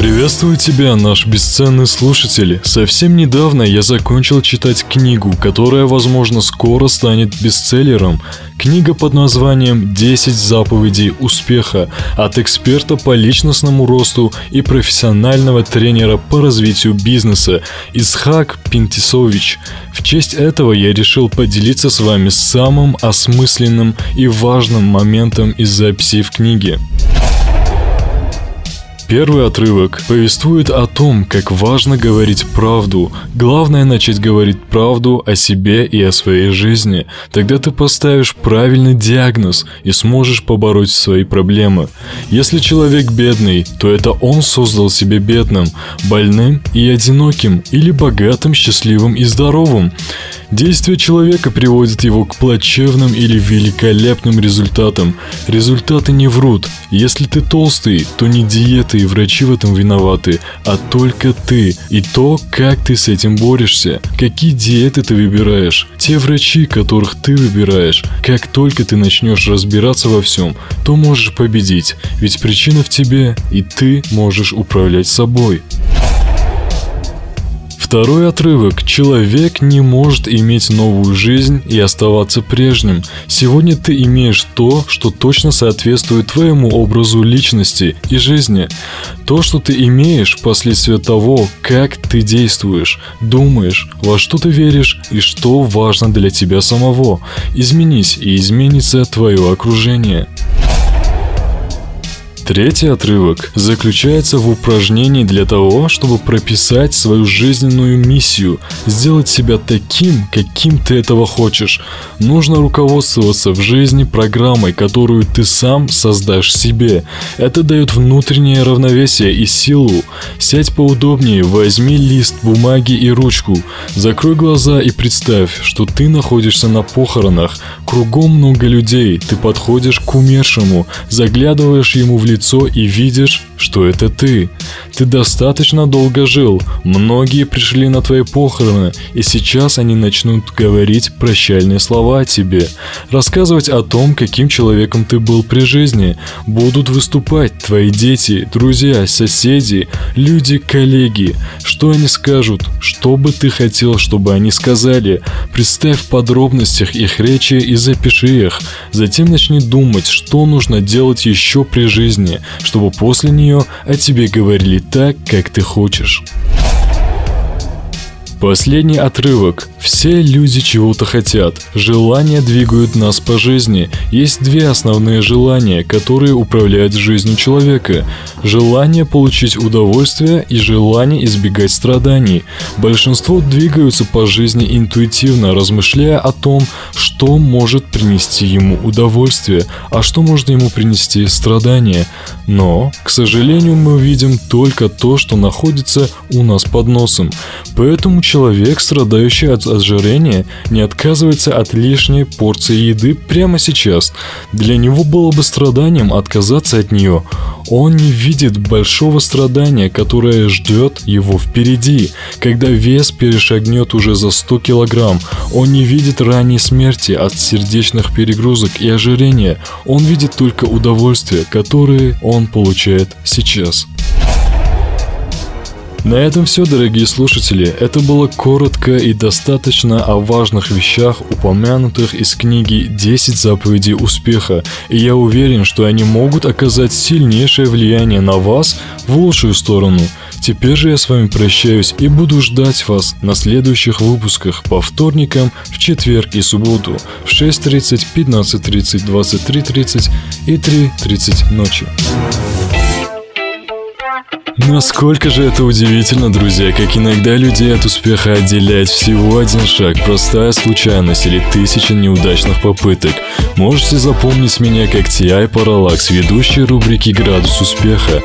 Приветствую тебя, наш бесценный слушатель. Совсем недавно я закончил читать книгу, которая, возможно, скоро станет бестселлером. Книга под названием «10 заповедей успеха» от эксперта по личностному росту и профессионального тренера по развитию бизнеса Исхак Пинтисович. В честь этого я решил поделиться с вами самым осмысленным и важным моментом из записей в книге. Первый отрывок повествует о том, как важно говорить правду. Главное начать говорить правду о себе и о своей жизни. Тогда ты поставишь правильный диагноз и сможешь побороть свои проблемы. Если человек бедный, то это он создал себя бедным, больным и одиноким, или богатым, счастливым и здоровым. Действие человека приводит его к плачевным или великолепным результатам. Результаты не врут. Если ты толстый, то не диеты и врачи в этом виноваты, а только ты. И то, как ты с этим борешься. Какие диеты ты выбираешь. Те врачи, которых ты выбираешь. Как только ты начнешь разбираться во всем, то можешь победить. Ведь причина в тебе, и ты можешь управлять собой. Второй отрывок. Человек не может иметь новую жизнь и оставаться прежним. Сегодня ты имеешь то, что точно соответствует твоему образу личности и жизни. То, что ты имеешь, последствия того, как ты действуешь, думаешь, во что ты веришь и что важно для тебя самого. Изменись и изменится твое окружение. Третий отрывок заключается в упражнении для того, чтобы прописать свою жизненную миссию, сделать себя таким, каким ты этого хочешь. Нужно руководствоваться в жизни программой, которую ты сам создашь себе. Это дает внутреннее равновесие и силу. Сядь поудобнее, возьми лист бумаги и ручку, закрой глаза и представь, что ты находишься на похоронах, кругом много людей, ты подходишь к умершему, заглядываешь ему в лицо и видишь, что это ты. Ты достаточно долго жил, многие пришли на твои похороны, и сейчас они начнут говорить прощальные слова о тебе, рассказывать о том, каким человеком ты был при жизни. Будут выступать твои дети, друзья, соседи, люди, коллеги. Что они скажут? Что бы ты хотел, чтобы они сказали? Представь в подробностях их речи и запиши их. Затем начни думать, что нужно делать еще при жизни, чтобы после нее о тебе говорили так, как ты хочешь. Последний отрывок. Все люди чего-то хотят. Желания двигают нас по жизни. Есть две основные желания, которые управляют жизнью человека. Желание получить удовольствие и желание избегать страданий. Большинство двигаются по жизни интуитивно, размышляя о том, что может принести ему удовольствие, а что может ему принести страдания. Но, к сожалению, мы видим только то, что находится у нас под носом. Поэтому человек, страдающий от ожирения, не отказывается от лишней порции еды прямо сейчас. Для него было бы страданием отказаться от нее. Он не видит большого страдания, которое ждет его впереди, когда вес перешагнет уже за 100 килограмм. Он не видит ранней смерти от сердечных перегрузок и ожирения. Он видит только удовольствие, которое он получает сейчас. На этом все, дорогие слушатели. Это было коротко и достаточно о важных вещах, упомянутых из книги «10 заповедей успеха», и я уверен, что они могут оказать сильнейшее влияние на вас в лучшую сторону. Теперь же я с вами прощаюсь и буду ждать вас на следующих выпусках по вторникам, в четверг и субботу в 6.30, 15.30, 23.30 и 3.30 ночи. Насколько же это удивительно, друзья, как иногда людей от успеха отделяет всего один шаг, простая случайность или тысяча неудачных попыток. Можете запомнить меня как T.I. Parallax, ведущий рубрики «Градус успеха».